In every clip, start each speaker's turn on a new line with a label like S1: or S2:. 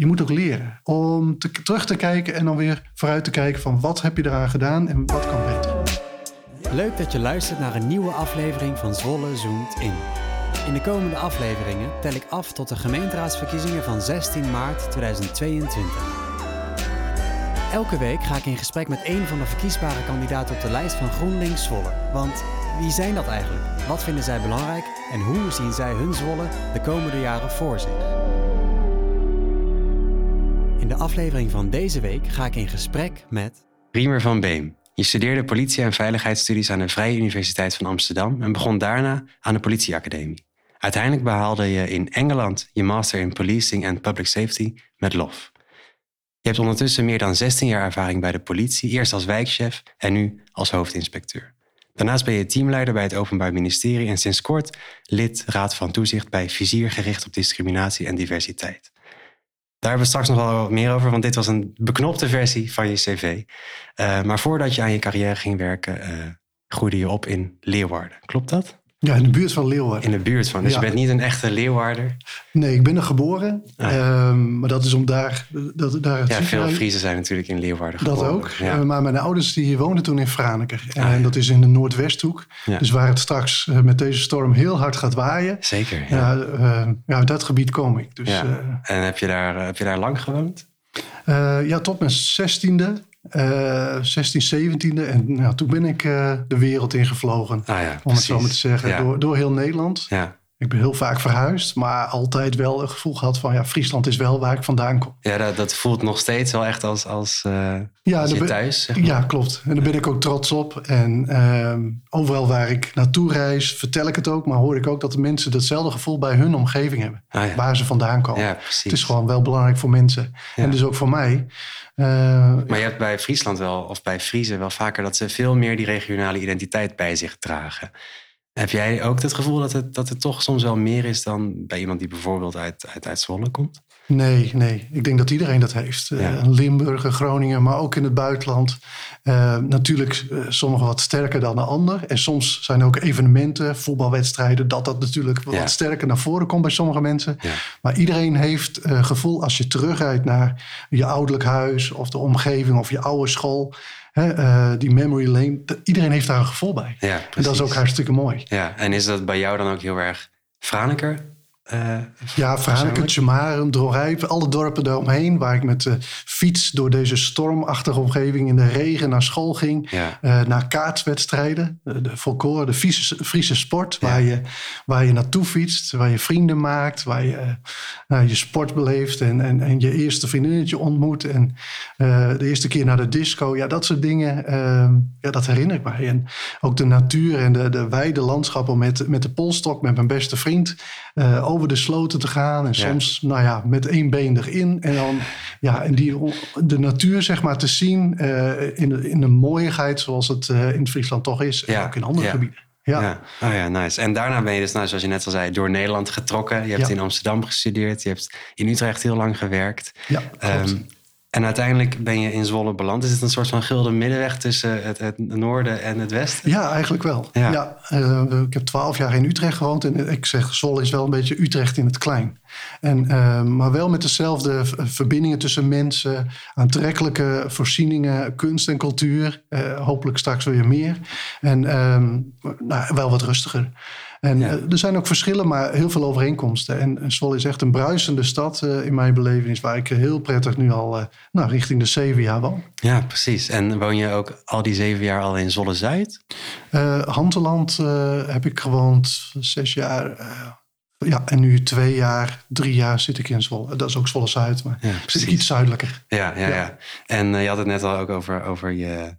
S1: je moet ook leren om te, terug te kijken en dan weer vooruit te kijken van wat heb je eraan gedaan en wat kan beter.
S2: Leuk dat je luistert naar een nieuwe aflevering van Zwolle Zoomt In. In de komende afleveringen tel ik af tot de gemeenteraadsverkiezingen van 16 maart 2022. Elke week ga ik in gesprek met een van de verkiesbare kandidaten op de lijst van GroenLinks Zwolle. Want wie zijn dat eigenlijk? Wat vinden zij belangrijk? En hoe zien zij hun Zwolle de komende jaren voor zich? In de aflevering van deze week ga ik in gesprek met...
S3: Riemer van Beem. Je studeerde politie- en veiligheidsstudies aan de Vrije Universiteit van Amsterdam en begon daarna aan de politieacademie. Uiteindelijk behaalde je in Engeland je master in policing en public safety met lof. Je hebt ondertussen meer dan 16 jaar ervaring bij de politie, eerst als wijkchef en nu als hoofdinspecteur. Daarnaast ben je teamleider bij het Openbaar Ministerie en sinds kort lid Raad van Toezicht bij Vizier gericht op discriminatie en diversiteit. Daar hebben we straks nog wel wat meer over, want dit was een beknopte versie van je cv. Uh, maar voordat je aan je carrière ging werken, uh, groeide je op in Leeuwarden. Klopt dat?
S1: Ja, in de buurt van Leeuwarden.
S3: In de buurt van. Dus
S1: Ja.
S3: je bent niet een echte Leeuwarder.
S1: Nee, ik ben er geboren.
S3: Ah.
S1: Ehm, maar dat is om daar, dat, daar het
S3: Ja, veel Friesen zijn natuurlijk in Leeuwarden
S1: Dat
S3: geboren.
S1: ook.
S3: Ja.
S1: Eh, maar mijn ouders die woonden toen in Franeker. En
S3: Ah, ja.
S1: dat is in de Noordwesthoek. Dus waar het straks eh, met deze storm heel hard gaat waaien.
S3: Zeker. Ja.
S1: Eh, ja, uit dat gebied kom ik. Dus
S3: Ja. En heb je, daar, heb je daar lang gewoond?
S1: ja, tot mijn zestiende. Eh 16, 17e. En nou, toen ben ik eh, de wereld ingevlogen.
S3: Ah ja,
S1: Om het zo maar te zeggen.
S3: Ja.
S1: Door, door heel Nederland.
S3: Ja.
S1: Ik ben heel vaak verhuisd. Maar altijd wel een gevoel gehad van... Ja, Friesland is wel waar ik vandaan kom.
S3: Ja, dat, dat voelt nog steeds wel echt als, als, eh,
S1: Ja,
S3: als je
S1: ben-
S3: thuis. Zeg maar.
S1: Ja, klopt. En daar ben ik ook trots op. En ehm, overal waar ik naartoe reis, vertel ik het ook. Maar hoor ik ook dat de mensen datzelfde gevoel bij hun omgeving hebben.
S3: Ah, ja.
S1: Waar ze vandaan komen.
S3: ja, precies.
S1: het is gewoon wel belangrijk voor mensen.
S3: Ja.
S1: En dus ook voor mij. Eh,
S3: Maar je hebt bij Friesland wel, of bij Friese wel vaker dat ze veel meer die regionale identiteit bij zich dragen. Heb jij ook het gevoel dat het, dat het toch soms wel meer is dan bij iemand die bijvoorbeeld uit, uit, uit Zwolle komt?
S1: nee, nee. Ik denk dat iedereen dat heeft. Eh,
S3: Ja.
S1: Limburg, Groningen, maar ook in het buitenland. Eh, natuurlijk eh, sommigen wat sterker dan de ander. En soms zijn ook evenementen, voetbalwedstrijden... dat dat natuurlijk
S3: Ja.
S1: wat sterker naar voren komt bij sommige mensen.
S3: Ja.
S1: Maar iedereen heeft eh gevoel als je terugrijdt naar je ouderlijk huis of de omgeving of je oude school. Hè, eh, die memory lane. Iedereen heeft daar een gevoel bij.
S3: Ja,
S1: en dat is ook hartstikke mooi.
S3: Ja, en is dat bij jou dan ook heel erg Franeker? Eh,
S1: Ja,
S3: persoonlijk?
S1: Tjemaren, Drorijp, alle dorpen daaromheen... waar ik met de fiets door deze stormachtige omgeving in de regen naar school ging...
S3: Ja.
S1: eh, naar kaatswedstrijden, de, de folklore, de Friese, Friese sport...
S3: Ja.
S1: Waar, je, waar je naartoe fietst, waar je vrienden maakt... waar je eh, nou, je sport beleeft en, en, en je eerste vriendinnetje ontmoet... en de eerste keer naar de disco, ja, dat soort dingen... eh, ja, dat herinner ik mij. En ook de natuur en de, de wijde landschappen met, met de polstok... met mijn beste vriend over de sloten te gaan... en
S3: Ja.
S1: soms, nou ja, met één been erin... en dan ja, en die, de natuur zeg maar te zien eh, in, de, in de mooiigheid zoals het eh, in Friesland toch is. En
S3: Ja,
S1: ook in andere
S3: ja.
S1: gebieden. Ja.
S3: Ja. Oh ja, nice. En daarna ben je dus, nou, zoals je net al zei, door Nederland getrokken. Je hebt
S1: Ja.
S3: in Amsterdam gestudeerd. Je hebt in Utrecht heel lang gewerkt.
S1: Ja, klopt.
S3: En uiteindelijk ben je in Zwolle beland. Is het een soort van gulden middenweg tussen het, het noorden en het westen?
S1: Ja, eigenlijk wel.
S3: Ja.
S1: Ja. eh, ik heb twaalf jaar in Utrecht gewoond. En ik zeg, Zwolle is wel een beetje Utrecht in het klein. En, eh, maar wel met dezelfde verbindingen tussen mensen. Aantrekkelijke voorzieningen, kunst en cultuur. Eh, hopelijk straks weer meer. En ehm, nou, wel wat rustiger. En
S3: Ja.
S1: eh, er zijn ook verschillen, maar heel veel overeenkomsten. En eh, Zwolle is echt een bruisende stad eh, in mijn beleving. Waar ik heel prettig nu al eh, nou, richting de zeven jaar woon.
S3: Ja, precies. En woon je ook al die zeven jaar al in Zwolle-Zuid?
S1: Eh Hanteland eh, heb ik gewoond zes jaar. eh, ja, en nu twee jaar, drie jaar zit ik in Zwolle. Dat is ook Zwolle-Zuid, maar
S3: Ja,
S1: zit ik iets zuidelijker.
S3: Ja, ja, ja.
S1: Ja.
S3: En eh, je had het net al ook over, over je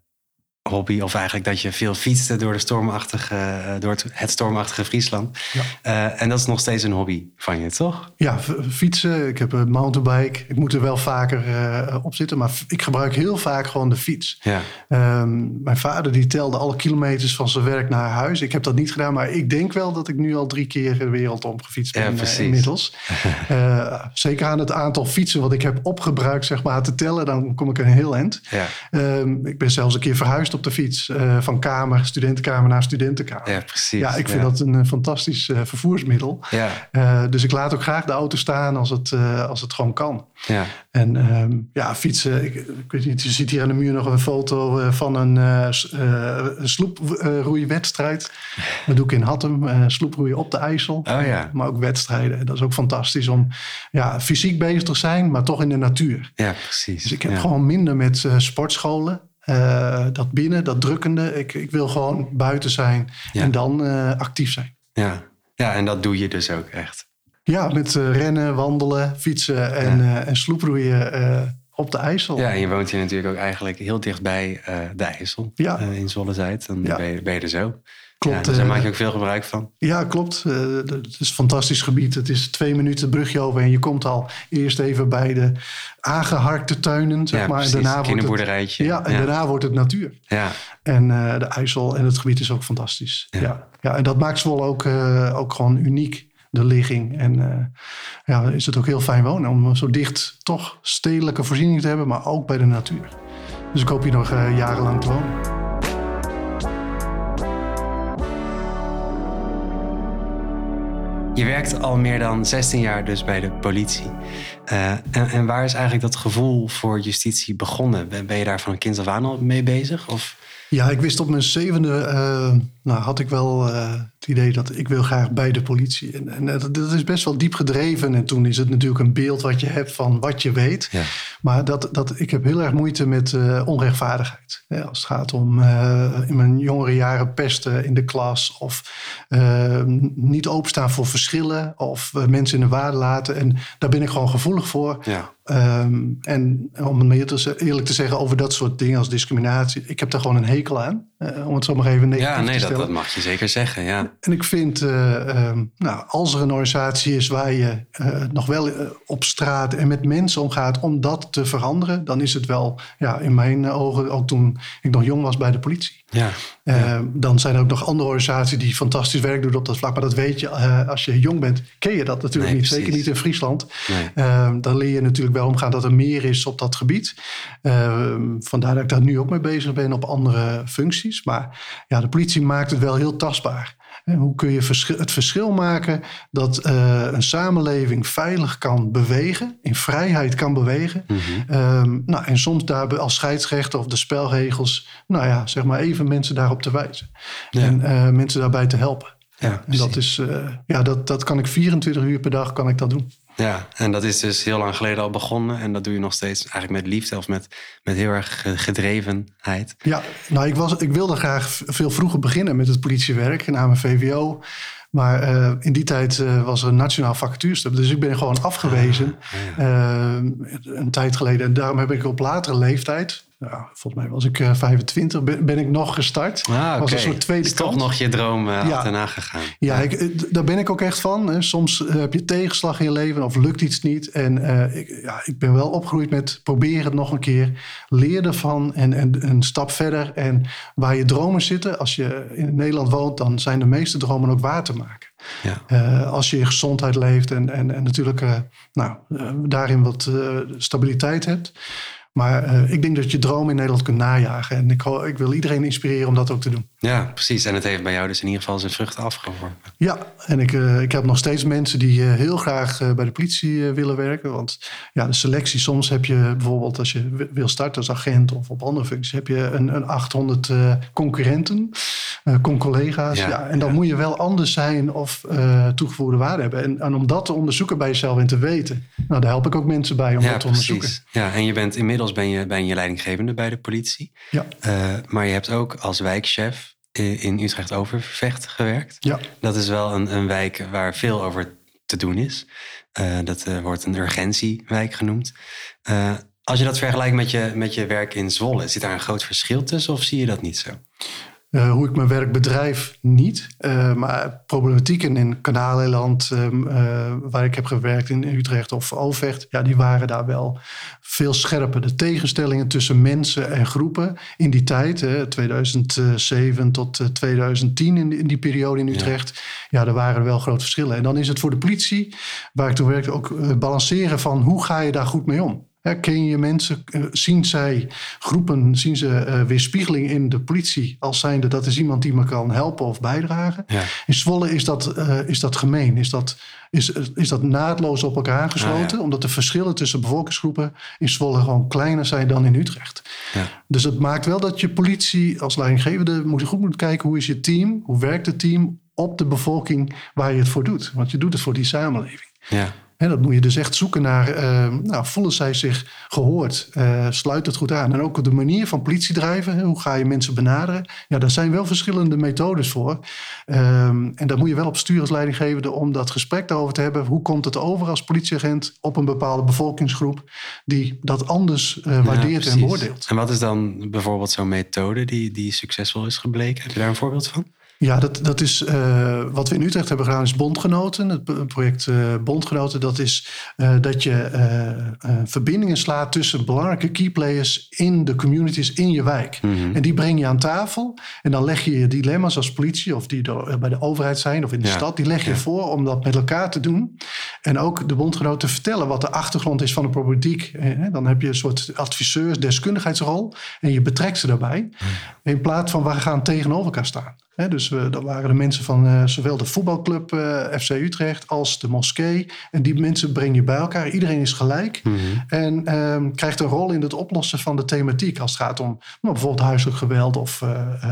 S3: hobby. Of eigenlijk dat je veel fietste door, de stormachtige, eh, door het, het stormachtige Friesland.
S1: Ja.
S3: Eh, en dat is nog steeds een hobby van je, toch?
S1: Ja, fietsen. Ik heb een mountainbike. Ik moet er wel vaker eh, op zitten. Maar ik gebruik heel vaak gewoon de fiets.
S3: Ja.
S1: Ehm, mijn vader die telde alle kilometers van zijn werk naar huis. Ik heb dat niet gedaan, maar ik denk wel dat ik nu al drie keer de wereld omgefietst ben
S3: Ja, precies.
S1: inmiddels. Zeker aan het aantal fietsen wat ik heb opgebruikt, zeg maar, te tellen, dan kom ik een heel eind.
S3: Ja.
S1: Ehm, ik ben zelfs een keer verhuisd op de fiets. van kamer, studentenkamer naar studentenkamer.
S3: Ja, precies.
S1: Ja, ik vind dat een fantastisch vervoersmiddel. Ja. dus ik laat ook graag de auto staan als het, als het gewoon kan. Ja. En ehm, ja, fietsen. Ik, ik, weet niet, je ziet hier aan de muur nog een foto van een, sloeproeiwedstrijd. Dat doe ik in Hattem. sloeproeien op de IJssel.
S3: Oh, ja.
S1: Maar ook wedstrijden. Dat is ook fantastisch om ja, fysiek bezig te zijn, maar toch in de natuur.
S3: Ja, precies.
S1: Dus ik heb gewoon minder met sportscholen. Uh, dat binnen, dat drukkende. Ik, ik wil gewoon buiten zijn en dan uh, actief zijn.
S3: Ja. ja, en dat doe je dus ook echt.
S1: Ja, met rennen, wandelen, fietsen en, ja. en sloeproeien op de IJssel.
S3: Ja, en je woont hier natuurlijk ook eigenlijk heel dichtbij de IJssel. Ja. in Zolle-Zuid. Dan ben, je, ben je er zo. Klopt. dus daar maak je ook veel gebruik van.
S1: Ja, klopt. het is een fantastisch gebied. Het is twee minuten brugje over en je komt al eerst even bij de aangeharkte tuinen, zeg
S3: ja,
S1: maar.
S3: En daarna kinderboerderijtje.
S1: ja, en daarna wordt het natuur. Ja. En uh, de IJssel en het gebied is ook fantastisch. Ja. ja. en dat maakt Zwolle ook, uh, ook gewoon uniek, de ligging. En uh, ja, is het ook heel fijn wonen om zo dicht toch stedelijke voorzieningen te hebben, maar ook bij de natuur. Dus ik hoop hier nog jarenlang te wonen.
S3: Je werkt al meer dan 16 jaar dus bij de politie. Uh, en, waar is eigenlijk dat gevoel voor justitie begonnen? Ben, je daar van kind af aan al mee bezig? Of?
S1: Ja, ik wist op mijn zevende, uh, nou had ik wel uh, het idee dat ik wil graag bij de politie. En, en dat, dat, is best wel diep gedreven. En toen is het natuurlijk een beeld wat je hebt van wat je weet. Ja. Maar dat, dat, ik heb heel erg moeite met uh, onrechtvaardigheid. Ja, als het gaat om in mijn jongere jaren pesten in de klas. Of niet openstaan voor verschillen. Of mensen in de waarde laten. En daar ben ik gewoon gevoelig voor. Ja. Um, en om het meer te, eerlijk te zeggen over dat soort dingen als discriminatie. Ik heb daar gewoon een hekel aan. Uh, om het zo maar even negatief
S3: ja, nee,
S1: te stellen.
S3: Dat, dat mag je zeker zeggen, ja.
S1: En ik vind, uh, um, nou, als er een organisatie is waar je uh, nog wel op straat en met mensen omgaat om dat te veranderen, dan is het wel, ja, in mijn ogen, ook toen ik nog jong was bij de politie. Ja, ja. Dan zijn er ook nog andere organisaties die fantastisch werk doen op dat vlak. Maar dat weet je, als je jong bent, ken je dat natuurlijk nee, niet. Precies. Zeker niet in Friesland. Nee. dan leer je natuurlijk wel omgaan dat er meer is op dat gebied. vandaar dat ik daar nu ook mee bezig ben op andere functies. Maar ja, de politie maakt het wel heel tastbaar. Hoe kun je het verschil maken dat uh, een samenleving veilig kan bewegen, in vrijheid kan bewegen. Mm -hmm. um, nou, en soms daar als scheidsrechter of de spelregels, nou ja, zeg maar even mensen daarop te wijzen. Ja. En uh, mensen daarbij te helpen. Ja, en dat, is, uh, ja, dat, dat kan ik 24 uur per dag kan ik dat doen.
S3: Ja, en dat is dus heel lang geleden al begonnen. En dat doe je nog steeds eigenlijk met liefde of met, met heel erg gedrevenheid.
S1: Ja, nou, ik, was, ik wilde graag veel vroeger beginnen met het politiewerk na mijn VWO. Maar uh, in die tijd uh, was er een nationaal vacatuurstub. Dus ik ben gewoon afgewezen ah, ja. uh, een tijd geleden. En daarom heb ik op latere leeftijd, ja, volgens mij was ik 25, ben, ben, ik nog gestart.
S3: Ah, okay. was een soort tweede is kant. toch nog je droom ja. achterna gegaan.
S1: Ja, ja. Ik, daar ben ik ook echt van. Hè. Soms heb je tegenslag in je leven of lukt iets niet. En ik, ja, ik ben wel opgegroeid met probeer het nog een keer. Leer ervan en, en een stap verder. En waar je dromen zitten, als je in Nederland woont... dan zijn de meeste dromen ook waar te maken. Ja. Uh, als je je gezondheid leeft en, en, en natuurlijk uh, nou, uh, daarin wat stabiliteit hebt. Maar ik denk dat je droom in Nederland kunt najagen. En ik, ik, wil iedereen inspireren om dat ook te doen.
S3: Ja, precies. En het heeft bij jou dus in ieder geval zijn vruchten afgeworpen.
S1: Ja, en ik, ik heb nog steeds mensen die heel graag bij de politie willen werken. Want ja, de selectie, soms heb je bijvoorbeeld als je wil starten als agent of op andere functies, heb je een, een 800 concurrenten, con-collega's. Ja, ja, en dan ja. moet je wel anders zijn of toegevoegde waarde hebben. En, en, om dat te onderzoeken bij jezelf en te weten, nou, daar help ik ook mensen bij om
S3: ja,
S1: dat te
S3: precies.
S1: onderzoeken.
S3: Ja, en je bent inmiddels ben je, ben je leidinggevende bij de politie. Ja. Uh, maar je hebt ook als wijkchef in Utrecht Overvecht gewerkt. Ja. Dat is wel een, een wijk waar veel over te doen is. Uh, dat wordt een urgentiewijk genoemd. als je dat vergelijkt met je, met je werk in Zwolle, zit daar een groot verschil tussen of zie je dat niet zo?
S1: Uh, hoe ik mijn werk bedrijf niet. Uh, maar problematieken in Kanaleiland, uh, waar ik heb gewerkt in Utrecht of Overvecht, ja, die waren daar wel veel scherper. De tegenstellingen tussen mensen en groepen in die tijd, 2007 tot 2010 in die, in die, periode in Utrecht, ja. ja, er waren wel grote verschillen. En dan is het voor de politie, waar ik toen werkte, ook balanceren van hoe ga je daar goed mee om. Ken je mensen? Uh, zien zij groepen, zien ze uh, weerspiegeling in de politie als zijnde dat is iemand die me kan helpen of bijdragen? Ja. In Zwolle is dat, is dat gemeen, is dat, is, is dat naadloos op elkaar aangesloten, ah, omdat de verschillen tussen bevolkingsgroepen in Zwolle gewoon kleiner zijn dan in Utrecht. Ja. Dus het maakt wel dat je politie als leidinggevende moet goed moet kijken hoe is je team, hoe werkt het team op de bevolking waar je het voor doet. Want je doet het voor die samenleving. Ja. En dat moet je dus echt zoeken naar, uh, nou, voelen zij zich gehoord? Uh, sluit het goed aan? En ook de manier van politiedrijven, hoe ga je mensen benaderen? Ja, daar zijn wel verschillende methodes voor. Um, en daar moet je wel op sturen als leidinggevende om dat gesprek daarover te hebben. Hoe komt het over als politieagent op een bepaalde bevolkingsgroep die dat anders uh, waardeert en beoordeelt?
S3: En wat is dan bijvoorbeeld zo'n methode die, die succesvol is gebleken? Heb je daar een voorbeeld van?
S1: Ja, dat, dat is uh, wat we in Utrecht hebben gedaan, is Bondgenoten. Het project uh, Bondgenoten, dat is uh, dat je verbindingen slaat tussen belangrijke keyplayers in de communities in je wijk. Mm -hmm. En die breng je aan tafel. En dan leg je je dilemma's als politie, of die bij de overheid zijn of in de ja. stad, die leg je ja. voor om dat met elkaar te doen. En ook de bondgenoten vertellen wat de achtergrond is van de problematiek. Dan heb je een soort adviseurs, deskundigheidsrol. En je betrekt ze daarbij. Mm. In plaats van we gaan tegenover elkaar staan. He, dus uh, dat waren de mensen van uh, zowel de voetbalclub uh, FC Utrecht als de moskee. En die mensen breng je bij elkaar. Iedereen is gelijk. Mm -hmm. En um, krijgt een rol in het oplossen van de thematiek. Als het gaat om nou, bijvoorbeeld huiselijk geweld of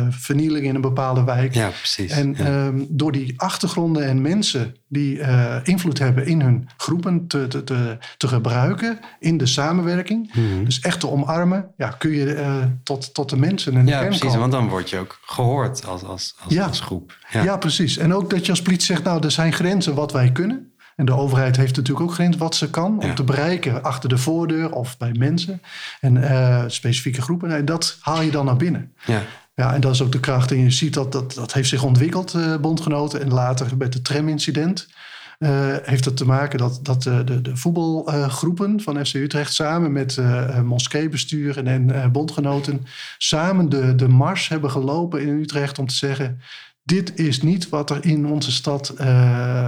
S1: vernieling in een bepaalde wijk.
S3: Ja, precies.
S1: En
S3: ja.
S1: um, door die achtergronden en mensen die invloed hebben in hun groepen te, te, te, te gebruiken in de samenwerking. Mm -hmm. Dus echt te omarmen, ja, kun je tot, tot de mensen en de
S3: Ja, precies. Komen. Want dan word je ook gehoord als, als als,
S1: ja.
S3: als groep.
S1: Ja. ja. precies. En ook dat je als politie zegt, nou, er zijn grenzen wat wij kunnen. En de overheid heeft natuurlijk ook grenzen wat ze kan om te bereiken achter de voordeur of bij mensen en uh, specifieke groepen. En dat haal je dan naar binnen. Ja. Ja, en dat is ook de kracht. En je ziet dat dat, dat heeft zich ontwikkeld, uh, bondgenoten. En later met het tramincident uh, heeft het te maken dat, dat de, de, de voetbalgroepen uh, van FC Utrecht samen met uh, moskeebesturen en bondgenoten samen de, de mars hebben gelopen in Utrecht om te zeggen: dit is niet wat er in onze stad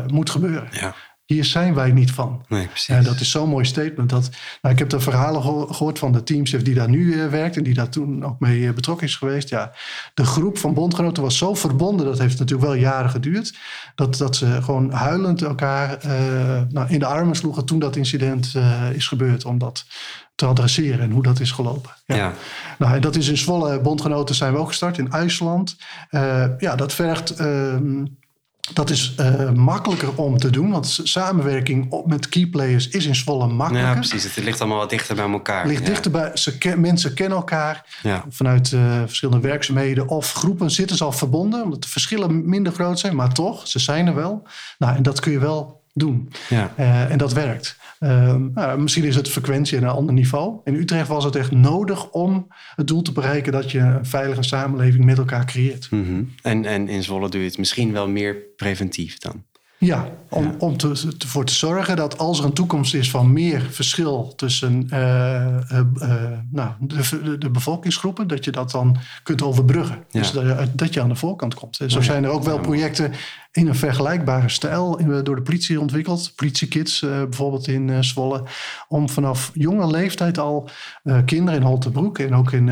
S1: moet gebeuren. Ja. Hier zijn wij niet van.
S3: Nee, precies.
S1: Ja, dat is zo'n mooi statement. Dat, nou, ik heb de verhalen gehoord van de teamchef die daar nu uh, werkt en die daar toen ook mee uh, betrokken is geweest. Ja, de groep van bondgenoten was zo verbonden, dat heeft natuurlijk wel jaren geduurd, dat, dat ze gewoon huilend elkaar uh, nou, in de armen sloegen toen dat incident is gebeurd. Om dat te adresseren en hoe dat is gelopen. Ja. ja. Nou, en dat is in Zwolle, bondgenoten zijn we ook gestart in IJsland. ja, dat vergt ehm, dat is uh, makkelijker om te doen, want samenwerking op, met keyplayers is in Zwolle makkelijker.
S3: Ja, precies. Het ligt allemaal wat dichter bij elkaar.
S1: Ligt
S3: ja.
S1: dichter bij, ze ken, mensen kennen elkaar ja. vanuit uh, verschillende werkzaamheden of groepen zitten ze al verbonden, omdat de verschillen minder groot zijn, maar toch, ze zijn er wel. Nou, en dat kun je wel doen. Ja. Uh, en dat werkt. Uh, nou, misschien is het frequentie aan een ander niveau. In Utrecht was het echt nodig om het doel te bereiken dat je een veilige samenleving met elkaar creëert.
S3: Mm -hmm. en, en in Zwolle doe je het misschien wel meer preventief dan?
S1: Ja, om, ja. om te, ervoor te zorgen dat als er een toekomst is van meer verschil tussen uh, uh, uh, nou, de, de, bevolkingsgroepen, dat je dat dan kunt overbruggen. Ja. Dus dat, dat, je aan de voorkant komt. Zo oh, zijn er ook wel projecten in een vergelijkbare stijl door de politie ontwikkeld. Politiekids uh, bijvoorbeeld in uh, Zwolle. Om vanaf jonge leeftijd al uh, kinderen in Holtebroek en ook in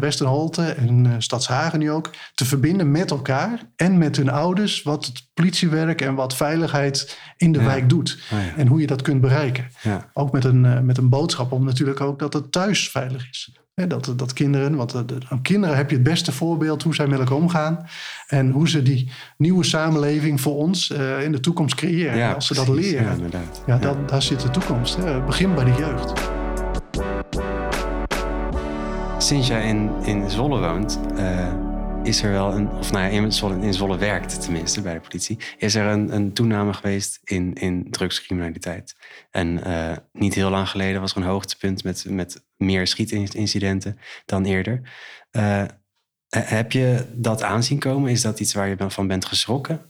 S1: Westerholte en Stadshagen nu ook te verbinden met elkaar en met hun ouders wat het politiewerk en wat veiligheid in de ja. wijk doet. Oh ja. En hoe je dat kunt bereiken. Ja. Ook met een, met een boodschap om natuurlijk ook dat het thuis veilig is. Dat, dat kinderen, want de, aan kinderen heb je het beste voorbeeld hoe zij met elkaar omgaan. En hoe ze die nieuwe samenleving voor ons uh, in de toekomst creëren. Ja, als ze precies, dat leren, ja, inderdaad. ja, dat, daar zit de toekomst. Hè. Begin bij de jeugd.
S3: Sinds jij in, in Zwolle woont, uh, is er wel een, of nou ja, in Zwolle, in Zwolle werkt tenminste bij de politie, is er een, een toename geweest in, in drugscriminaliteit. En uh, niet heel lang geleden was er een hoogtepunt met, met meer schietincidenten dan eerder. Uh, heb je dat aanzien komen? Is dat iets waar je van bent geschrokken?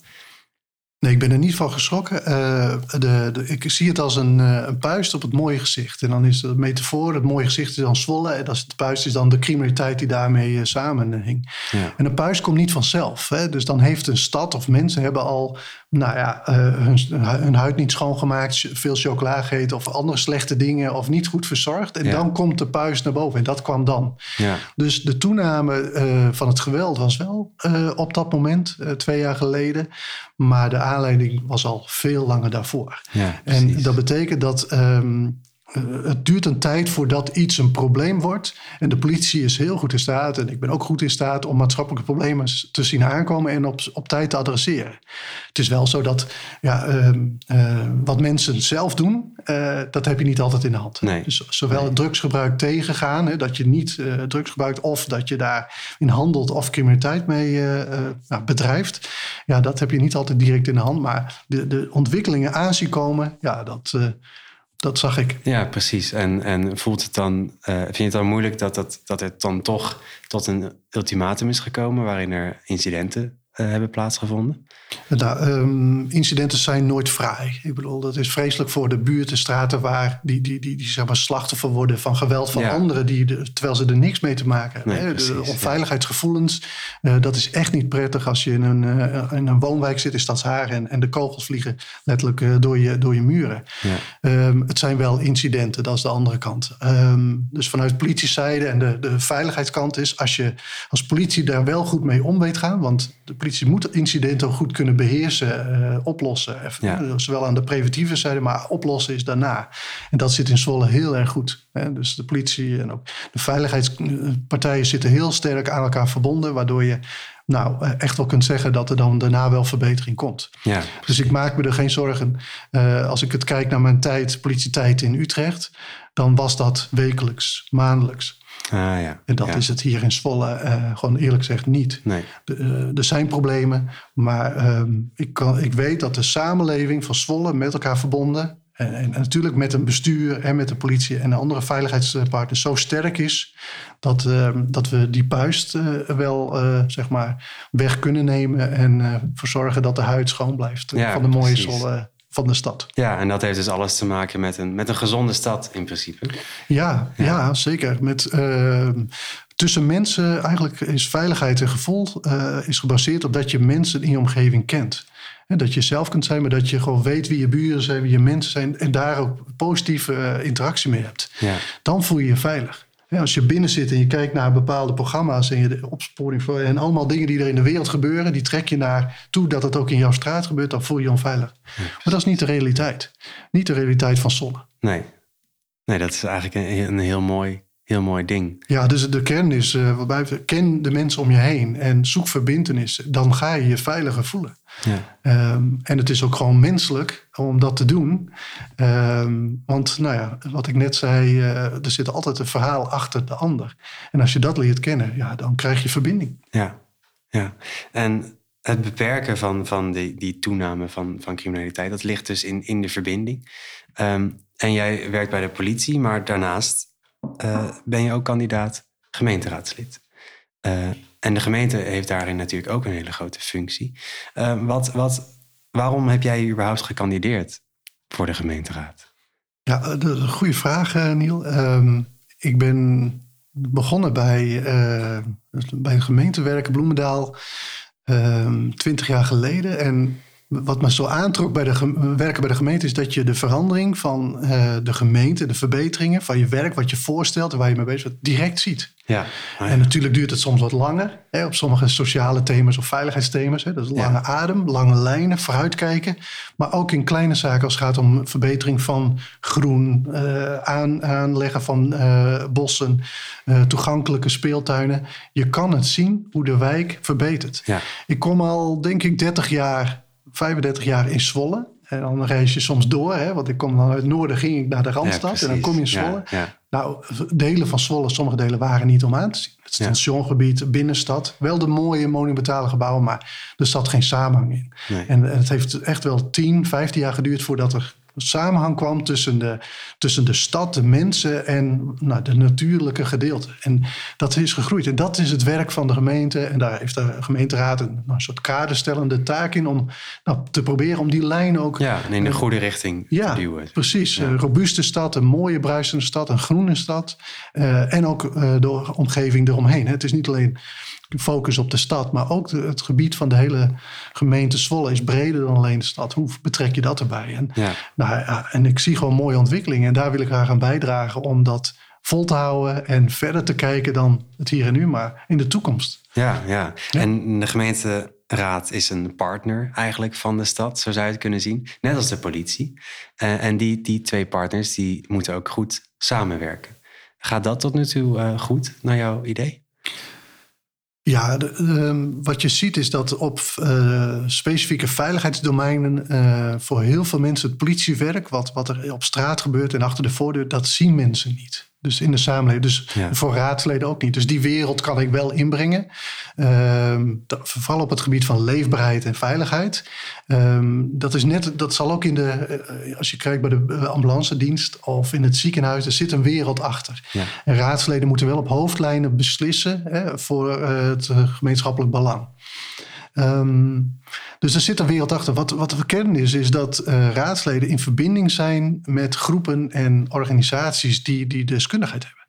S1: Nee, ik ben er niet van geschrokken. Uh, de, de, ik zie het als een, uh, een puist op het mooie gezicht. En dan is de metafoor, het mooie gezicht is dan Zwolle. En als het puist is dan de criminaliteit die daarmee uh, samenhing. Ja. En een puist komt niet vanzelf. Hè? Dus dan heeft een stad of mensen hebben al nou ja, uh, hun, hun, huid niet schoongemaakt, veel chocola gegeten of andere slechte dingen of niet goed verzorgd. En dan komt de puis naar boven en dat kwam dan. Ja. Dus de toename uh, van het geweld was wel uh, op dat moment, twee jaar geleden. Maar de aanleiding was al veel langer daarvoor. Ja, en dat betekent dat um, eh, het duurt een tijd voordat iets een probleem wordt. En de politie is heel goed in staat, en ik ben ook goed in staat, om maatschappelijke problemen te zien aankomen en op, op tijd te adresseren. Het is wel zo dat ja, ehm, eh, wat mensen zelf doen, uh, dat heb je niet altijd in de hand. Nee. Dus zowel het drugsgebruik tegengaan, hè, dat je niet drugs gebruikt, of dat je daarin handelt of criminaliteit mee bedrijft. Ja, dat heb je niet altijd direct in de hand. Maar de, de ontwikkelingen aanzien komen, ja, dat dat zag ik.
S3: Ja, precies. En, en voelt het dan, uh, vind je het dan moeilijk dat, dat, dat het dan toch tot een ultimatum is gekomen waarin er incidenten uh, hebben plaatsgevonden?
S1: Nou, um, incidenten zijn nooit vrij. Ik bedoel, dat is vreselijk voor de buurten, straten waar die, die, die, die zeg maar slachtoffer worden van geweld van anderen, die terwijl ze er niks mee te maken hebben. de onveiligheidsgevoelens, uh, dat is echt niet prettig als je in een, uh, in een woonwijk zit in Stadshagen en, en de kogels vliegen letterlijk uh, door, je, door je muren. Ja. Um, het zijn wel incidenten, dat is de andere kant. Um, dus vanuit politiezijde en de, de veiligheidskant is, als je als politie daar wel goed mee om weet gaan, want de politie moet incidenten goed kunnen beheersen, uh, oplossen. Even, Zowel aan de preventieve zijde, maar oplossen is daarna. En dat zit in Zwolle heel erg goed. Hè? Dus de politie en ook de veiligheidspartijen zitten heel sterk aan elkaar verbonden, waardoor je nou, eh, echt wel kunt zeggen dat er dan daarna wel verbetering komt. Ja, dus ik maak me er geen zorgen. Uh, als ik het kijk naar mijn tijd, politietijd in Utrecht, dan was dat wekelijks, maandelijks. Ah, ja. En dat is het hier in Zwolle uh, gewoon eerlijk gezegd niet. Nee. De, er zijn problemen, maar um, ik, kan, ik weet dat de samenleving van Zwolle met elkaar verbonden en, en, natuurlijk met een bestuur en met de politie en de andere veiligheidspartners zo sterk is dat, uh, dat we die puist uh, wel zeg maar weg kunnen nemen en verzorgen dat de huid schoon blijft ja, van de mooie Zwolle van de stad.
S3: Ja, en dat heeft dus alles te maken met een, met een gezonde stad in principe.
S1: Ja, ja. ja zeker. Met, tussen mensen, eigenlijk is veiligheid een gevoel, is gebaseerd op dat je mensen in je omgeving kent dat je zelf kunt zijn, maar dat je gewoon weet wie je buren zijn, wie je mensen zijn. En daar ook positieve uh, interactie mee hebt. Ja. Dan voel je je veilig. Als je binnen zit en je kijkt naar bepaalde programma's en je de opsporing voor en allemaal dingen die er in de wereld gebeuren, die trek je naar toe dat het ook in jouw straat gebeurt, dan voel je je onveilig. maar dat is niet de realiteit. Niet de realiteit van zonne.
S3: Nee. Nee, dat is eigenlijk een, een heel mooi heel mooi ding.
S1: Ja, dus de kern is, uh, ken de mensen om je heen en zoek verbindenis. Dan ga je je veiliger voelen. Ja. Um, en het is ook gewoon menselijk om dat te doen. Um, want nou ja, wat ik net zei, uh, er zit altijd een verhaal achter de ander. En als je dat leert kennen, ja, dan krijg je verbinding.
S3: Ja, ja. En het beperken van, van die, die toename van, van criminaliteit, dat ligt dus in, in de verbinding. Um, en jij werkt bij de politie, maar daarnaast uh, ben je ook kandidaat gemeenteraadslid. Uh, en de gemeente heeft daarin natuurlijk ook een hele grote functie. Uh, wat, wat, waarom heb jij überhaupt gekandideerd voor de gemeenteraad?
S1: Ja, dat is een goede vraag, Niel. Ehm, ik ben begonnen bij, bij de gemeentewerken Bloemendaal ehm, twintig jaar geleden. En wat me zo aantrok bij de werken bij de gemeente is dat je de verandering van uh, de gemeente, de verbeteringen van je werk, wat je voorstelt en waar je mee bezig bent, direct ziet. Ja. En natuurlijk duurt het soms wat langer. Hè, op sommige sociale thema's of veiligheidsthema's. Hè, dat is lange adem, lange lijnen, vooruitkijken. Maar ook in kleine zaken als het gaat om verbetering van groen, uh, aan, aanleggen van uh, bossen, toegankelijke speeltuinen. Je kan het zien hoe de wijk verbetert. Ja. Ik kom al, denk ik, 30 jaar 35 jaar in Zwolle. En dan reis je soms door, hè, want ik kom dan uit het noorden, ging ik naar de Randstad en dan kom je in Zwolle. Nou, delen van Zwolle, sommige delen waren niet om aan te zien. Het stationgebied, binnenstad, wel de mooie monumentale gebouwen, maar er zat geen samenhang in. En het heeft echt wel 10, 15 jaar geduurd voordat er samenhang kwam tussen de, tussen de stad, de mensen en nou, de natuurlijke gedeelte. En dat is gegroeid. En dat is het werk van de gemeente. En daar heeft de gemeenteraad een, een soort kaderstellende taak in om nou, te proberen om die lijn ook.
S3: Ja, in de goede richting
S1: ja,
S3: te duwen.
S1: Precies. Een robuuste stad, een mooie bruisende stad, een groene stad. Uh, en ook uh, de omgeving eromheen. Het is niet alleen focus op de stad, maar ook het gebied van de hele gemeente Zwolle is breder dan alleen de stad. Hoe betrek je dat erbij? En,
S3: Ja.
S1: nou, ja, en ik zie gewoon mooie ontwikkelingen en daar wil ik graag aan bijdragen om dat vol te houden en verder te kijken dan het hier en nu, maar in de toekomst.
S3: Ja, ja. En de gemeenteraad is een partner eigenlijk van de stad, zo zou je het kunnen zien. Net als de politie. Eh, en die, die twee partners die moeten ook goed samenwerken. Gaat dat tot nu toe eh, goed, naar jouw idee?
S1: Ja, ehm, wat je ziet is dat op eh, specifieke veiligheidsdomeinen eh, voor heel veel mensen het politiewerk, wat, wat er op straat gebeurt en achter de voordeur, dat zien mensen niet. Dus in de samenleving. Dus
S3: Ja.
S1: voor raadsleden ook niet. Dus die wereld kan ik wel inbrengen. Dat- vooral op het gebied van leefbaarheid en veiligheid. Ehm, dat, is net, dat zal ook in de, eh, als je kijkt bij de ambulance dienst of in het ziekenhuis, er zit een wereld achter.
S3: Ja.
S1: En raadsleden moeten wel op hoofdlijnen beslissen hè, voor eh, het gemeenschappelijk belang. Ehm, dus er zit een wereld achter. Wat, wat we kennen is, is dat eh, raadsleden in verbinding zijn met groepen en organisaties die die deskundigheid hebben.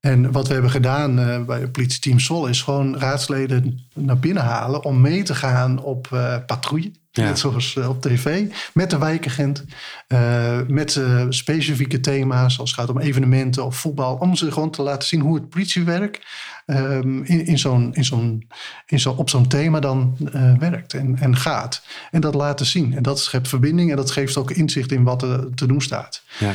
S1: En wat we hebben gedaan eh, bij het politieteam Sol is gewoon raadsleden naar binnen halen om mee te gaan op eh, patrouille.
S3: Ja.
S1: Net zoals eh, op tv, met de wijkagent, eh, met eh, specifieke thema's als het gaat om evenementen of voetbal, om ze gewoon te laten zien hoe het politiewerk ehm, in, in zo'n, in zo'n, in zo, op zo'n thema dan werkt en, en gaat. En dat laten zien. En dat schept verbinding en dat geeft ook inzicht in wat er te doen staat.
S3: Ja.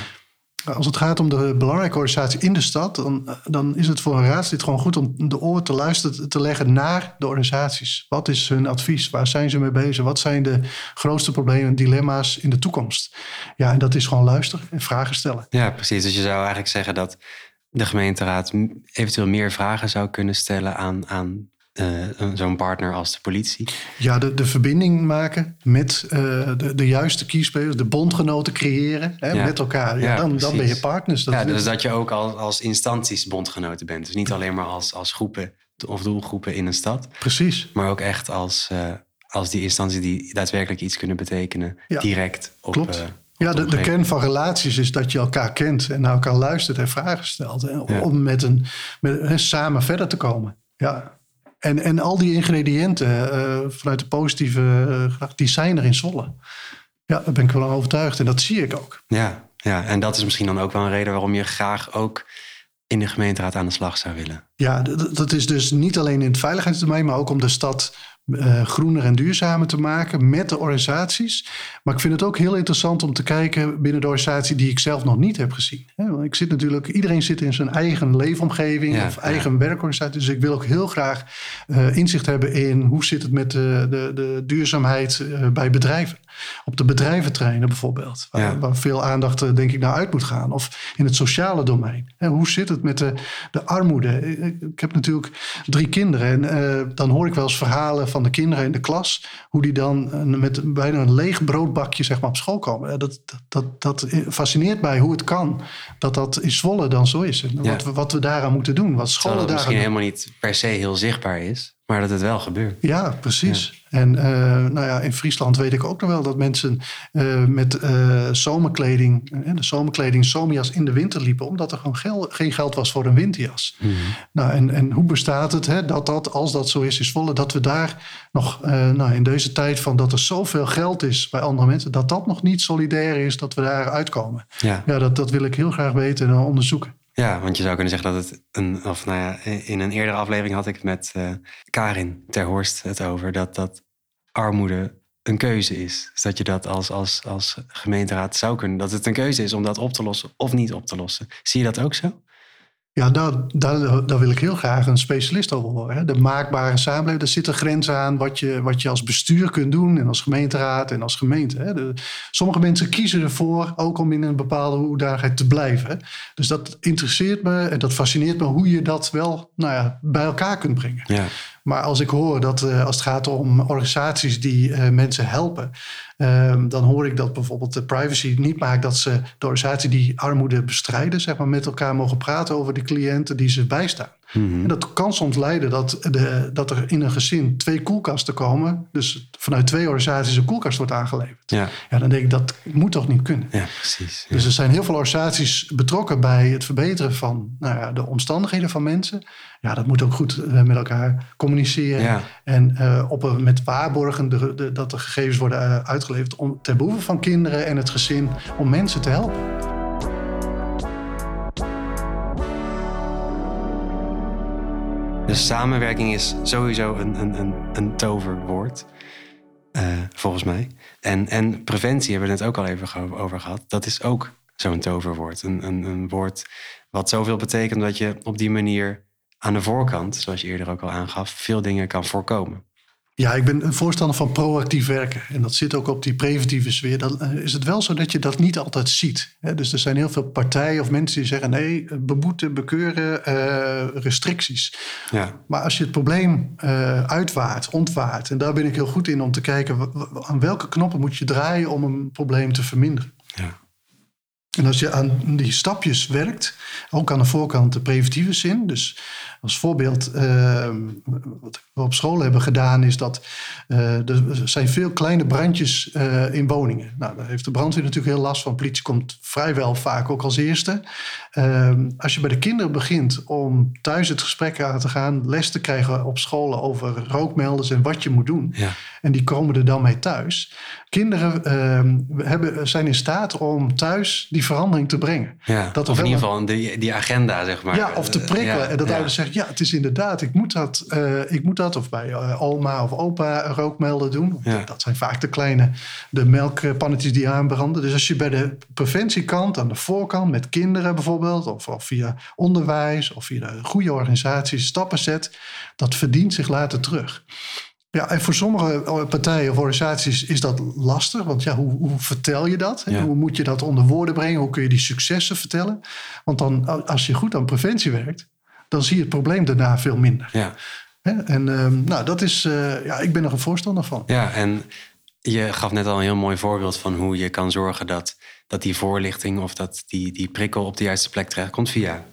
S1: Als het gaat om de belangrijke organisatie in de stad, dan, dan is het voor een raadslid gewoon goed om de oren te luisteren te leggen naar de organisaties. Wat is hun advies? Waar zijn ze mee bezig? Wat zijn de grootste problemen en dilemma's in de toekomst? Ja, en dat is gewoon luisteren en vragen stellen.
S3: ja, precies. Dus je zou eigenlijk zeggen dat de gemeenteraad eventueel meer vragen zou kunnen stellen aan, aan eh, zo'n partner als de politie.
S1: Ja, de, de verbinding maken met eh, de, de juiste kiespelers, de bondgenoten creëren hè,
S3: Ja.
S1: met elkaar. Ja,
S3: Ja,
S1: dan, dan ben je partners. Dat,
S3: ja, dus dat je ook als, als instanties bondgenoten bent. Dus niet alleen maar als, als groepen of doelgroepen in een stad,
S1: Precies.
S3: maar ook echt als, eh, als die instanties die daadwerkelijk iets kunnen betekenen,
S1: Ja,
S3: direct op.
S1: klopt.
S3: op
S1: Ja, de, de kern van relaties is dat je elkaar kent en naar elkaar luistert en vragen stelt. Hè. Om met een, met, hè, samen verder te komen. Ja. En, en al die ingrediënten eh, vanuit de positieve gedachte, die zijn er in Zwolle. Ja, daar ben ik wel aan overtuigd en dat zie ik ook.
S3: Ja, ja, en dat is misschien dan ook wel een reden waarom je graag ook in de gemeenteraad aan de slag zou willen.
S1: Ja, dat is dus niet alleen in het veiligheidsdomein, maar ook om de stad eh, groener en duurzamer te maken met de organisaties. Maar ik vind het ook heel interessant om te kijken binnen de organisatie die ik zelf nog niet heb gezien. Want ik zit natuurlijk, iedereen zit in zijn eigen leefomgeving
S3: Ja,
S1: of
S3: ja.
S1: eigen werkorganisatie. Dus ik wil ook heel graag eh, inzicht hebben in hoe zit het met de, de, de duurzaamheid eh, bij bedrijven. Op de bedrijventerreinen bijvoorbeeld, waar,
S3: Ja.
S1: waar veel aandacht eh, denk ik naar uit moet gaan. Of in het sociale domein. Hoe zit het met de, de armoede? Ik, heb natuurlijk drie kinderen en eh, dan hoor ik wel eens verhalen van de kinderen in de klas. Hoe die dan met bijna een leeg broodbakje zeg maar, op school komen. Dat, dat, dat, fascineert mij hoe het kan dat dat in Zwolle dan zo is. En
S3: Ja.
S1: wat, we, wat we daaraan moeten doen, wat scholen daaraan
S3: misschien
S1: doen.
S3: helemaal niet per se heel zichtbaar is, maar dat het wel gebeurt.
S1: Ja, precies. En eh, nou ja, in Friesland weet ik ook nog wel dat mensen eh, met eh, zomerkleding, de zomerkleding, zomerjas in de winter liepen, omdat er gewoon gel- geen geld was voor een winterjas. Nou, en, en hoe bestaat het hè, dat dat, als dat zo is, is volle, dat we daar nog nou, in deze tijd van dat er zoveel geld is bij andere mensen, dat dat nog niet solidair is, dat we daar uitkomen.
S3: Ja.
S1: Ja, dat, dat wil ik heel graag weten en onderzoeken.
S3: Ja, want je zou kunnen zeggen dat het een, of nou ja, in een eerdere aflevering had ik het met eh, Karin ter Horst het over dat, dat armoede een keuze is. Dus dat je dat als, als, als gemeenteraad zou kunnen, dat het een keuze is om dat op te lossen of niet op te lossen. Zie je dat ook zo?
S1: Ja, daar, daar, daar wil ik heel graag een specialist over horen. De maakbare samenleving, daar zitten grenzen aan wat je, wat je als bestuur kunt doen en als gemeenteraad en als gemeente. Sommige mensen kiezen ervoor ook om in een bepaalde hoedanigheid te blijven. Dus dat interesseert me en dat fascineert me hoe je dat wel nou ja, bij elkaar kunt brengen.
S3: Ja.
S1: Maar als ik hoor dat eh, als het gaat om organisaties die eh, mensen helpen, ehm, dan hoor ik dat bijvoorbeeld de privacy niet maakt dat ze de organisatie die armoede bestrijden, zeg maar, met elkaar mogen praten over de cliënten die ze bijstaan. En dat kan soms leiden dat, de, dat er in een gezin twee koelkasten komen. Dus vanuit twee organisaties een koelkast wordt aangeleverd.
S3: Ja.
S1: Ja, dan denk ik dat moet toch niet kunnen.
S3: Ja, precies. Ja.
S1: Dus er zijn heel veel organisaties betrokken bij het verbeteren van nou ja, de omstandigheden van mensen. Ja, dat moet ook goed eh, met elkaar communiceren.
S3: Ja.
S1: En eh, op, een- met waarborgen de, de- dat de gegevens worden eh, uitgeleverd om, ten behoeve van kinderen en het gezin om mensen te helpen.
S3: Dus samenwerking is sowieso een, een, een, een toverwoord, eh, volgens mij. En, en preventie hebben we het ook al even over gehad. Dat is ook zo'n toverwoord. Een, een, een woord wat zoveel betekent dat je op die manier aan de voorkant, zoals je eerder ook al aangaf, veel dingen kan voorkomen.
S1: Ja, ik ben een voorstander van proactief werken. En dat zit ook op die preventieve sfeer. Dan eh, is het wel zo dat je dat niet altijd ziet. Dus er zijn heel veel partijen of mensen die zeggen... nee, beboeten, bekeuren, eh, restricties.
S3: Ja,
S1: Maar als je het probleem eh, uitwaart, ontwaart... en daar ben ik heel goed in om te kijken... aan welke knoppen moet je draaien om een probleem te verminderen.
S3: ja,
S1: En als je aan die stapjes werkt, ook aan de voorkant de preventieve zin. Dus als voorbeeld, eh, wat we op school hebben gedaan, is dat eh, er zijn veel kleine brandjes eh, in woningen. Nou, daar heeft de brandweer natuurlijk heel last van. Politie komt vrijwel vaak ook als eerste. Eh, als je bij de kinderen begint om thuis het gesprek aan te gaan, les te krijgen op scholen over rookmelders en wat je moet doen.
S3: ja.
S1: En die komen er dan mee thuis. Kinderen ehm, hebben, zijn in staat om thuis die verandering te brengen.
S3: ja.
S1: Dat
S3: of in ieder geval die, die agenda, zeg maar.
S1: ja, of te prikkelen.
S3: Ja,
S1: en dat
S3: ja.
S1: ouders zeggen, ja, het is inderdaad, ik moet dat. eh, ik moet dat of bij eh, oma of opa een rookmelder doen.
S3: Ja.
S1: Dat zijn vaak de kleine, de melkpannetjes die aanbranden. Dus als je bij de preventiekant, aan de voorkant, met kinderen bijvoorbeeld... of, of via onderwijs of via de goede organisaties stappen zet... dat verdient zich later terug. Ja, en voor sommige partijen of organisaties is dat lastig. Want ja, hoe, hoe vertel je dat?
S3: Ja.
S1: Hoe moet je dat onder woorden brengen? Hoe kun je die successen vertellen? Want dan, als je goed aan preventie werkt, dan zie je het probleem daarna veel minder.
S3: Ja.
S1: En ehm, nou, dat is, eh, ja, ik ben er een voorstander van.
S3: Ja, en je gaf net al een heel mooi voorbeeld van hoe je kan zorgen dat, dat die voorlichting of dat die, die prikkel op de juiste plek terechtkomt via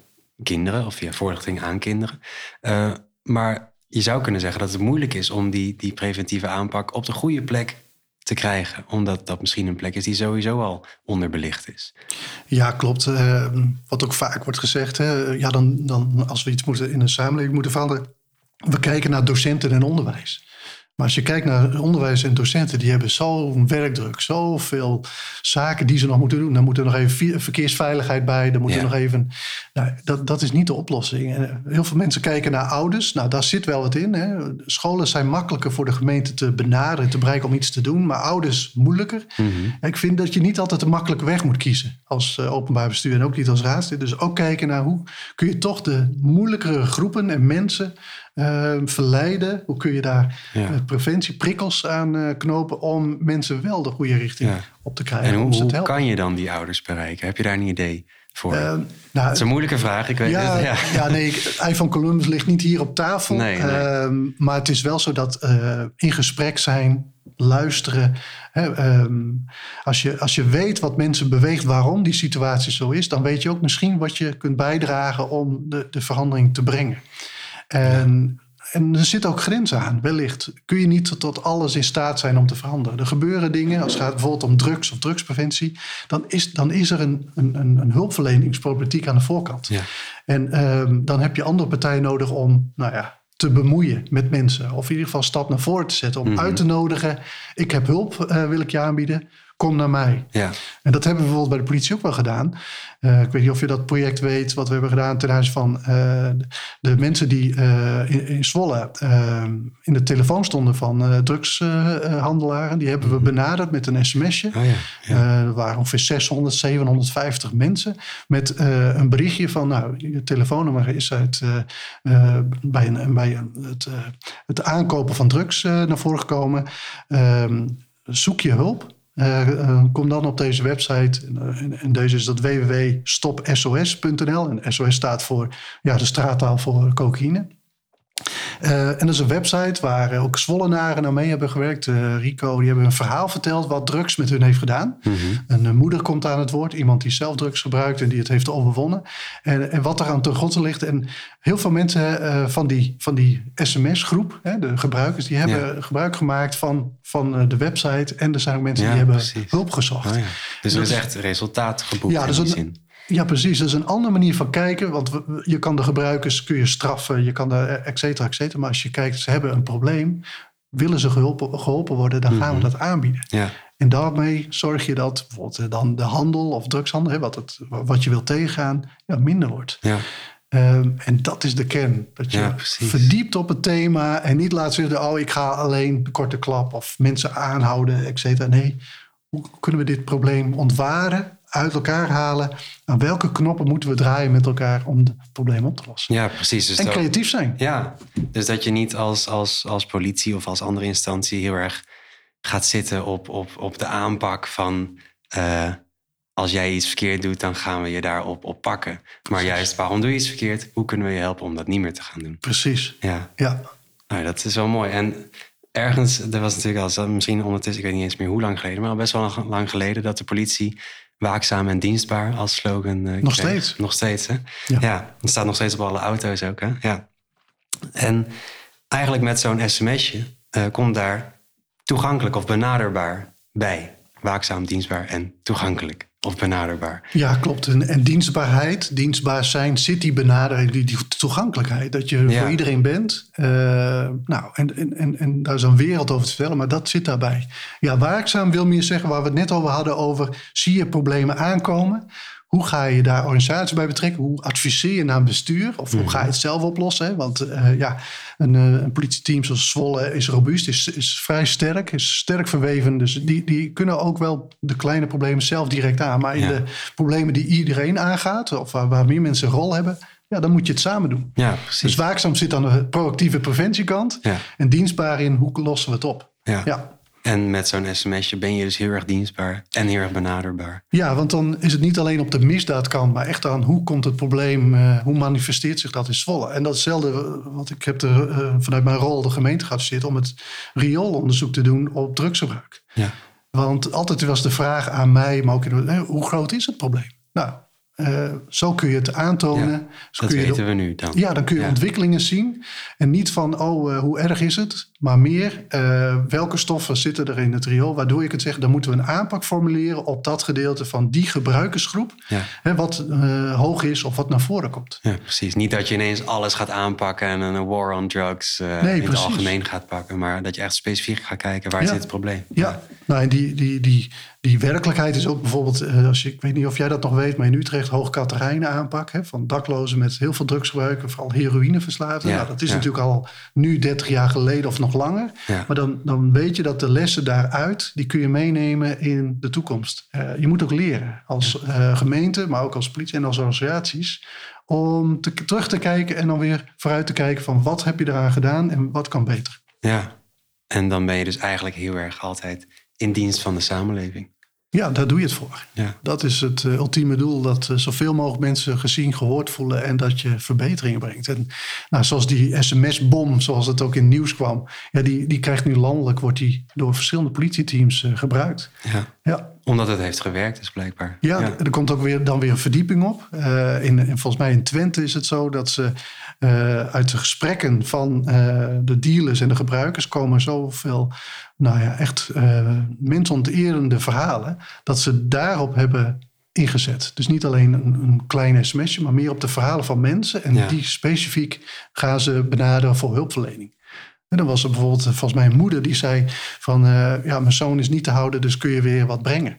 S3: kinderen of via voorlichting aan kinderen. Eh, maar je zou kunnen zeggen dat het moeilijk is om die, die preventieve aanpak op de goede plek te krijgen. Omdat dat misschien een plek is die sowieso al onderbelicht is.
S1: Ja, klopt. Eh, wat ook vaak wordt gezegd, hè, ja, dan, dan als we iets moeten in een samenleving moeten veranderen, we kijken naar docenten en onderwijs. Maar als je kijkt naar onderwijs en docenten, die hebben zo'n werkdruk, zoveel zaken die ze nog moeten doen. Dan moet er nog even verkeersveiligheid bij, dan moet er
S3: Ja.
S1: nog even. Nou, dat, dat is niet de oplossing. En, eh, heel veel mensen kijken naar ouders. Nou, daar zit wel wat in. Hè. Scholen zijn makkelijker voor de gemeente te benaderen, te bereiken om iets te doen, maar ouders moeilijker. En Ik vind dat je niet altijd een makkelijke weg moet kiezen als eh, openbaar bestuur en ook niet als raadslid. Dus ook kijken naar hoe kun je toch de moeilijkere groepen en mensen eh, verleiden. Hoe kun je daar
S3: Ja.
S1: eh, preventieprikkels aan eh, knopen om mensen wel de goede richting
S3: Ja.
S1: op te krijgen.
S3: En
S1: om
S3: hoe,
S1: te
S3: kan je dan die ouders bereiken? Heb je daar een idee voor?
S1: Eh,
S3: dat
S1: nou,
S3: is een moeilijke vraag, ik weet
S1: ja.
S3: Ja.
S1: ja. nee, ik- het ei van Columbus ligt niet hier op tafel.
S3: Nee, nee.
S1: Ehm, maar het is wel zo dat eh, in gesprek zijn, luisteren. Hè, ehm, als, je, als je weet wat mensen beweegt, waarom die situatie zo is, dan weet je ook misschien wat je kunt bijdragen om de, de verandering te brengen. En, en er zitten ook grenzen aan, wellicht. Kun je niet tot alles in staat zijn om te veranderen. Er gebeuren dingen, als het gaat bijvoorbeeld om drugs of drugspreventie, dan is, dan is er een, een, een, hulpverleningsproblematiek aan de voorkant.
S3: Ja.
S1: En ehm, dan heb je andere partijen nodig om, nou ja, te bemoeien met mensen. Of in ieder geval een stap naar voren te zetten. Om uit te nodigen. Ik heb hulp, eh, wil ik je aanbieden. Kom naar mij.
S3: Ja.
S1: En dat hebben we bijvoorbeeld bij de politie ook wel gedaan. Eh, ik weet niet of je dat project weet, wat we hebben gedaan ten aanzien van eh, de, mensen die eh, in, in Zwolle eh, in de telefoon stonden van drugshandelaren. die hebben we benaderd met een sms'je.
S3: Oh ja. ja.
S1: Er waren ongeveer 600, 750 mensen. Met een berichtje van, nou, je telefoonnummer is uit, bij, een, bij een, het, het aankopen van drugs naar voren gekomen. Ehm, zoek je hulp. Eh, eh, kom dan op deze website. Eh, en- en deze is dat www.stopsos.nl. En SOS staat voor ja, de straattaal voor cocaïne. Uh, en dat is een website waar ook Zwollenaren naar mee hebben gewerkt. Uh, Rico, die hebben een verhaal verteld wat drugs met hun heeft gedaan.
S3: Mhm.
S1: Een moeder komt aan het woord, iemand die zelf drugs gebruikt en die het heeft overwonnen. En, en wat er aan ten grondslag ligt. En heel veel mensen van die, van die sms-groep, de gebruikers, die hebben gebruik gemaakt van, van de website. En er zijn ook mensen die hebben hulp gezocht.
S3: Oh, ja. Dus er is echt resultaat geboekt ja, in dus die zin.
S1: Ja, precies. Dat is een andere manier van kijken. Want je kan de gebruikers kun je straffen, je kan de et cetera, et cetera. Maar als je kijkt, ze hebben een probleem. Willen ze geholpen, geholpen worden, dan gaan we mhm. dat aanbieden.
S3: Ja.
S1: En daarmee zorg je dat bijvoorbeeld dan de handel of drugshandel, wat, het, wat je wil tegengaan, ja, minder wordt.
S3: Ja.
S1: Ehm, en dat is de kern. Dat je verdiept op het thema en niet laat zeggen, oh, ik ga alleen de korte klap of mensen aanhouden, et cetera. Nee, hoe kunnen we dit probleem ontwaren? Uit elkaar halen. Aan welke knoppen moeten we draaien met elkaar om het probleem op te lossen?
S3: Ja, precies. Dus
S1: en creatief zijn.
S3: Ja, dus dat je niet als, als, als politie of als andere instantie heel erg gaat zitten op, op, op de aanpak van. Uh, als jij iets verkeerd doet, dan gaan we je daarop op pakken. Maar juist, waarom doe je iets verkeerd? Hoe kunnen we je helpen om dat niet meer te gaan doen?
S1: Precies.
S3: Ja.
S1: ja.
S3: Nou, dat is wel mooi. En ergens, er was natuurlijk al, misschien ondertussen, ik weet niet eens meer hoe lang geleden, maar al best wel lang geleden, dat de politie waakzaam en dienstbaar als slogan. Uh,
S1: nog steeds.
S3: Nog steeds, hè? Ja. ja. Het staat nog steeds op alle auto's ook, hè? Ja. En eigenlijk met zo'n sms'je uh, komt daar toegankelijk of benaderbaar bij. Waakzaam, dienstbaar en toegankelijk of benaderbaar.
S1: Ja, klopt. En, en dienstbaarheid, dienstbaar zijn, zit die benadering, die, die toegankelijkheid. Dat je voor iedereen bent. Uh, nou, en, en, en, en daar is een wereld over te vertellen, maar dat zit daarbij. Ja, waakzaam wil meer zeggen, waar we het net over hadden, over zie je problemen aankomen. Hoe ga je daar organisatie bij betrekken? Hoe adviseer je naar een bestuur? Of hoe ga je het zelf oplossen? Want uh, ja, een, uh, een, politieteam zoals Zwolle is robuust, is, is vrij sterk, is sterk verweven. Dus die, die kunnen ook wel de kleine problemen zelf direct aan. Maar in de problemen die iedereen aangaat, of waar, waar meer mensen een rol hebben, ja, dan moet je het samen doen.
S3: Ja, precies.
S1: Dus waakzaam zit aan de proactieve preventiekant.
S3: Ja.
S1: En dienstbaar in hoe lossen we het op.
S3: Ja. ja. En met zo'n sms'je ben je dus heel erg dienstbaar en heel erg benaderbaar.
S1: Ja, want dan is het niet alleen op de misdaadkant, maar echt aan hoe komt het probleem, uh, hoe manifesteert zich dat in Zwolle. En datzelfde, uh, want ik heb er uh, vanuit mijn rol de gemeente geadviseerd om het rioolonderzoek te doen op drugsgebruik.
S3: Ja.
S1: Want altijd was de vraag aan mij, maar ook in, hoe groot is het probleem? Nou, uh, zo kun je het aantonen. Ja,
S3: dat
S1: kun
S3: weten
S1: je
S3: we nu dan.
S1: Ja, dan kun je ontwikkelingen zien. En niet van, oh, uh, hoe erg is het? Maar meer, uh, welke stoffen zitten er in het riool? Waardoor je kunt zeggen, dan moeten we een aanpak formuleren... op dat gedeelte van die gebruikersgroep...
S3: Ja.
S1: Hè, wat hoog is of wat naar voren komt.
S3: Ja, precies. Niet dat je ineens alles gaat aanpakken... en een war on drugs nee, in het algemeen gaat pakken... maar dat je echt specifiek gaat kijken, waar ja. zit het probleem?
S1: Ja, nou en die, die, die, die werkelijkheid is ook bijvoorbeeld, eh, als je, ik weet niet of jij dat nog weet, maar in Utrecht hoog Katerijnen aanpak. Hè, van daklozen met heel veel drugsgebruik, vooral heroïneverslaafden. Ja, nou, dat is natuurlijk al nu 30 jaar geleden of nog langer.
S3: Ja.
S1: Maar dan, dan weet je dat de lessen daaruit, die kun je meenemen in de toekomst. Uh, je moet ook leren als uh, gemeente, maar ook als politie en als associaties. Om te, terug te kijken en dan weer vooruit te kijken van wat heb je eraan gedaan en wat kan beter.
S3: Ja, en dan ben je dus eigenlijk heel erg altijd in dienst van de samenleving.
S1: Ja, daar doe je het voor.
S3: Ja.
S1: Dat is het uh, ultieme doel. Dat uh, zoveel mogelijk mensen gezien, gehoord voelen en dat je verbeteringen brengt. En nou, zoals die sms-bom, zoals het ook in nieuws kwam. Ja, die, die krijgt nu landelijk, wordt die door verschillende politieteams uh, gebruikt.
S3: Ja.
S1: ja.
S3: Omdat het heeft gewerkt, is blijkbaar.
S1: Ja, ja, er komt ook weer, dan weer een verdieping op. in, in, volgens mij in Twente is het zo dat ze uit de gesprekken van de dealers en de gebruikers komen zoveel nou ja, echt uh, mensonterende verhalen, dat ze daarop hebben ingezet. Dus niet alleen een, een klein sms'je, maar meer op de verhalen van mensen. En die specifiek gaan ze benaderen voor hulpverlening. En dan was er bijvoorbeeld volgens mij een moeder die zei van... Ja, mijn zoon is niet te houden, dus kun je weer wat brengen.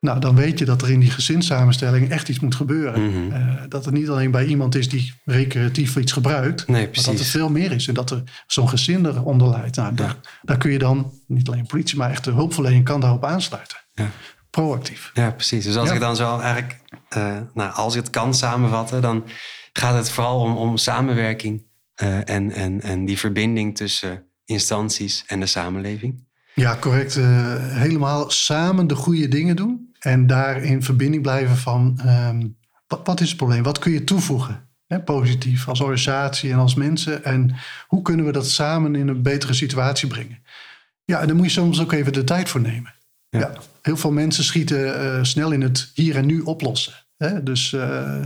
S1: Nou, dan weet je dat er in die gezinssamenstelling echt iets moet gebeuren.
S3: Mhm.
S1: uh, dat er niet alleen bij iemand is die recreatief iets gebruikt,
S3: nee,
S1: maar dat er veel meer is. En dat er zo'n gezin eronder leidt. Nou, daar, daar, kun je dan, niet alleen politie, maar echt de hulpverlening kan daarop aansluiten.
S3: Ja.
S1: Proactief.
S3: Ja, precies. Dus als ja. ik dan zo eigenlijk, uh, nou, als ik het kan samenvatten, dan gaat het vooral om, om samenwerking uh, en, en, en die verbinding tussen instanties en de samenleving.
S1: Ja, correct. helemaal samen de goede dingen doen. En daar in verbinding blijven van um, wat, wat, is het probleem? Wat kun je toevoegen? Hè, positief als organisatie en als mensen. En hoe kunnen we dat samen in een betere situatie brengen? Ja, en daar moet je soms ook even de tijd voor nemen. Ja. heel veel mensen schieten eh, snel in het hier en nu oplossen. Hè? Dus, uh,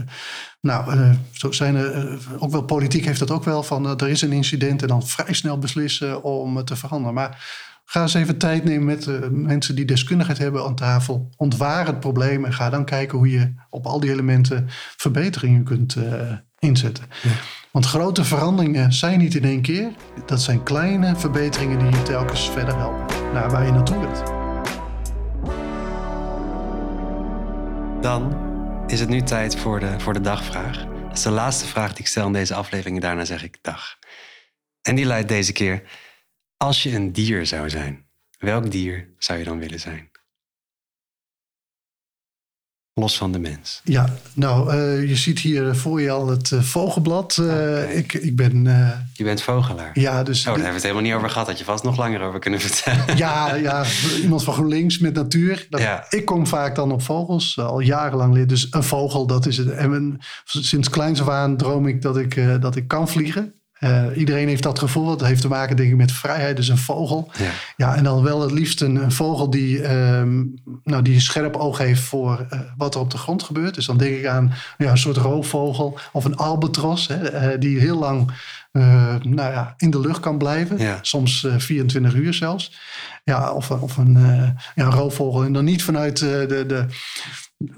S1: nou, uh, zo zijn er ook wel, politiek heeft dat ook wel van er is een incident en dan vrij snel beslissen om het te veranderen. Maar ga eens even tijd nemen met mensen die deskundigheid hebben aan tafel. Ontwaar het probleem en ga dan kijken hoe je op al die elementen verbeteringen kunt inzetten. Ja. Want grote veranderingen zijn niet in één keer. Dat zijn kleine verbeteringen die je telkens verder helpen naar waar je naartoe wilt.
S3: Dan is het nu tijd voor de, voor de dagvraag. Dat is de laatste vraag die ik stel in deze aflevering. Daarna zeg ik dag. En die luidt deze keer: Als je een dier zou zijn, welk dier zou je dan willen zijn? Los van de mens.
S1: Ja, nou, uh, je ziet hier voor je al het uh, vogelblad. Uh, okay. ik, ik ben.
S3: je bent vogelaar.
S1: Ja, dus.
S3: Oh, daar hebben we het helemaal niet over gehad. Dat je vast nog langer over kunnen vertellen.
S1: Ja, ja iemand van GroenLinks met natuur. Dat, ja. Ik kom vaak dan op vogels, al jarenlang lid. Dus een vogel, dat is het. En sinds kleins af aan droom ik dat ik, dat ik kan vliegen. Uh, iedereen heeft dat gevoel. Dat heeft te maken denk ik, met vrijheid. Dus een vogel. Ja, ja en dan wel het liefst een, een vogel die, um, nou, die een scherp oog heeft voor uh, wat er op de grond gebeurt. Dus dan denk ik aan ja, een soort roofvogel of een albatros. Hè, uh, die heel lang nou ja, in de lucht kan blijven. Ja. Soms 24 uur zelfs. Ja, of, of een, ja, roofvogel. En dan niet vanuit de, de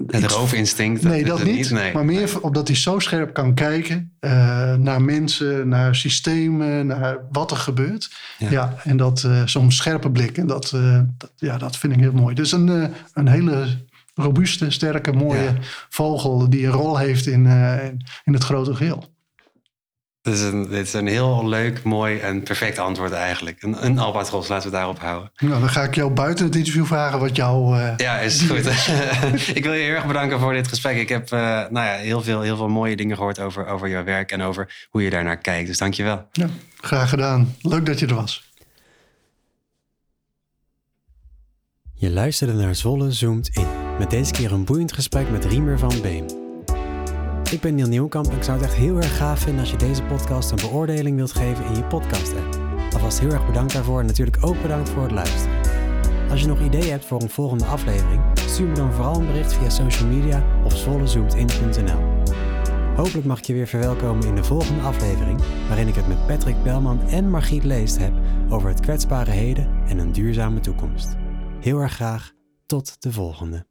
S3: het roofinstinct.
S1: Nee, dat, niet. niet nee. Maar meer omdat hij zo scherp kan kijken uh, naar mensen, naar systemen, naar wat er gebeurt. Ja, ja en dat uh, zo'n scherpe blik. En dat, uh, dat, ja, dat vind ik heel mooi. Dus een, een hele robuuste, sterke, mooie ja. vogel die een rol heeft in, in het grote geheel.
S3: Dit is, een, dit is een heel leuk, mooi en perfect antwoord eigenlijk. Een, een albatros, laten we daarop houden.
S1: Nou, dan ga ik jou buiten het interview vragen wat jouw... Uh,
S3: ja, is goed. ik wil je heel erg bedanken voor dit gesprek. Ik heb uh, nou ja, heel, veel, heel veel mooie dingen gehoord over, over jouw werk en over hoe je daarnaar kijkt. Dus dank je wel.
S1: Ja, graag gedaan. Leuk dat je er was.
S2: Je luisterde naar Zwolle Zoomt In. Met deze keer een boeiend gesprek met Riemer van Beem. Ik ben Niel Nieuwkamp en ik zou het echt heel erg gaaf vinden als je deze podcast een beoordeling wilt geven in je podcast app. Alvast heel erg bedankt daarvoor en natuurlijk ook bedankt voor het luisteren. Als je nog ideeën hebt voor een volgende aflevering, stuur me dan vooral een bericht via social media of zwollezoomtin.nl. Hopelijk mag ik je weer verwelkomen in de volgende aflevering, waarin ik het met Patrick Belman en Margriet Leest heb over het kwetsbare heden en een duurzame toekomst. Heel erg graag, tot de volgende.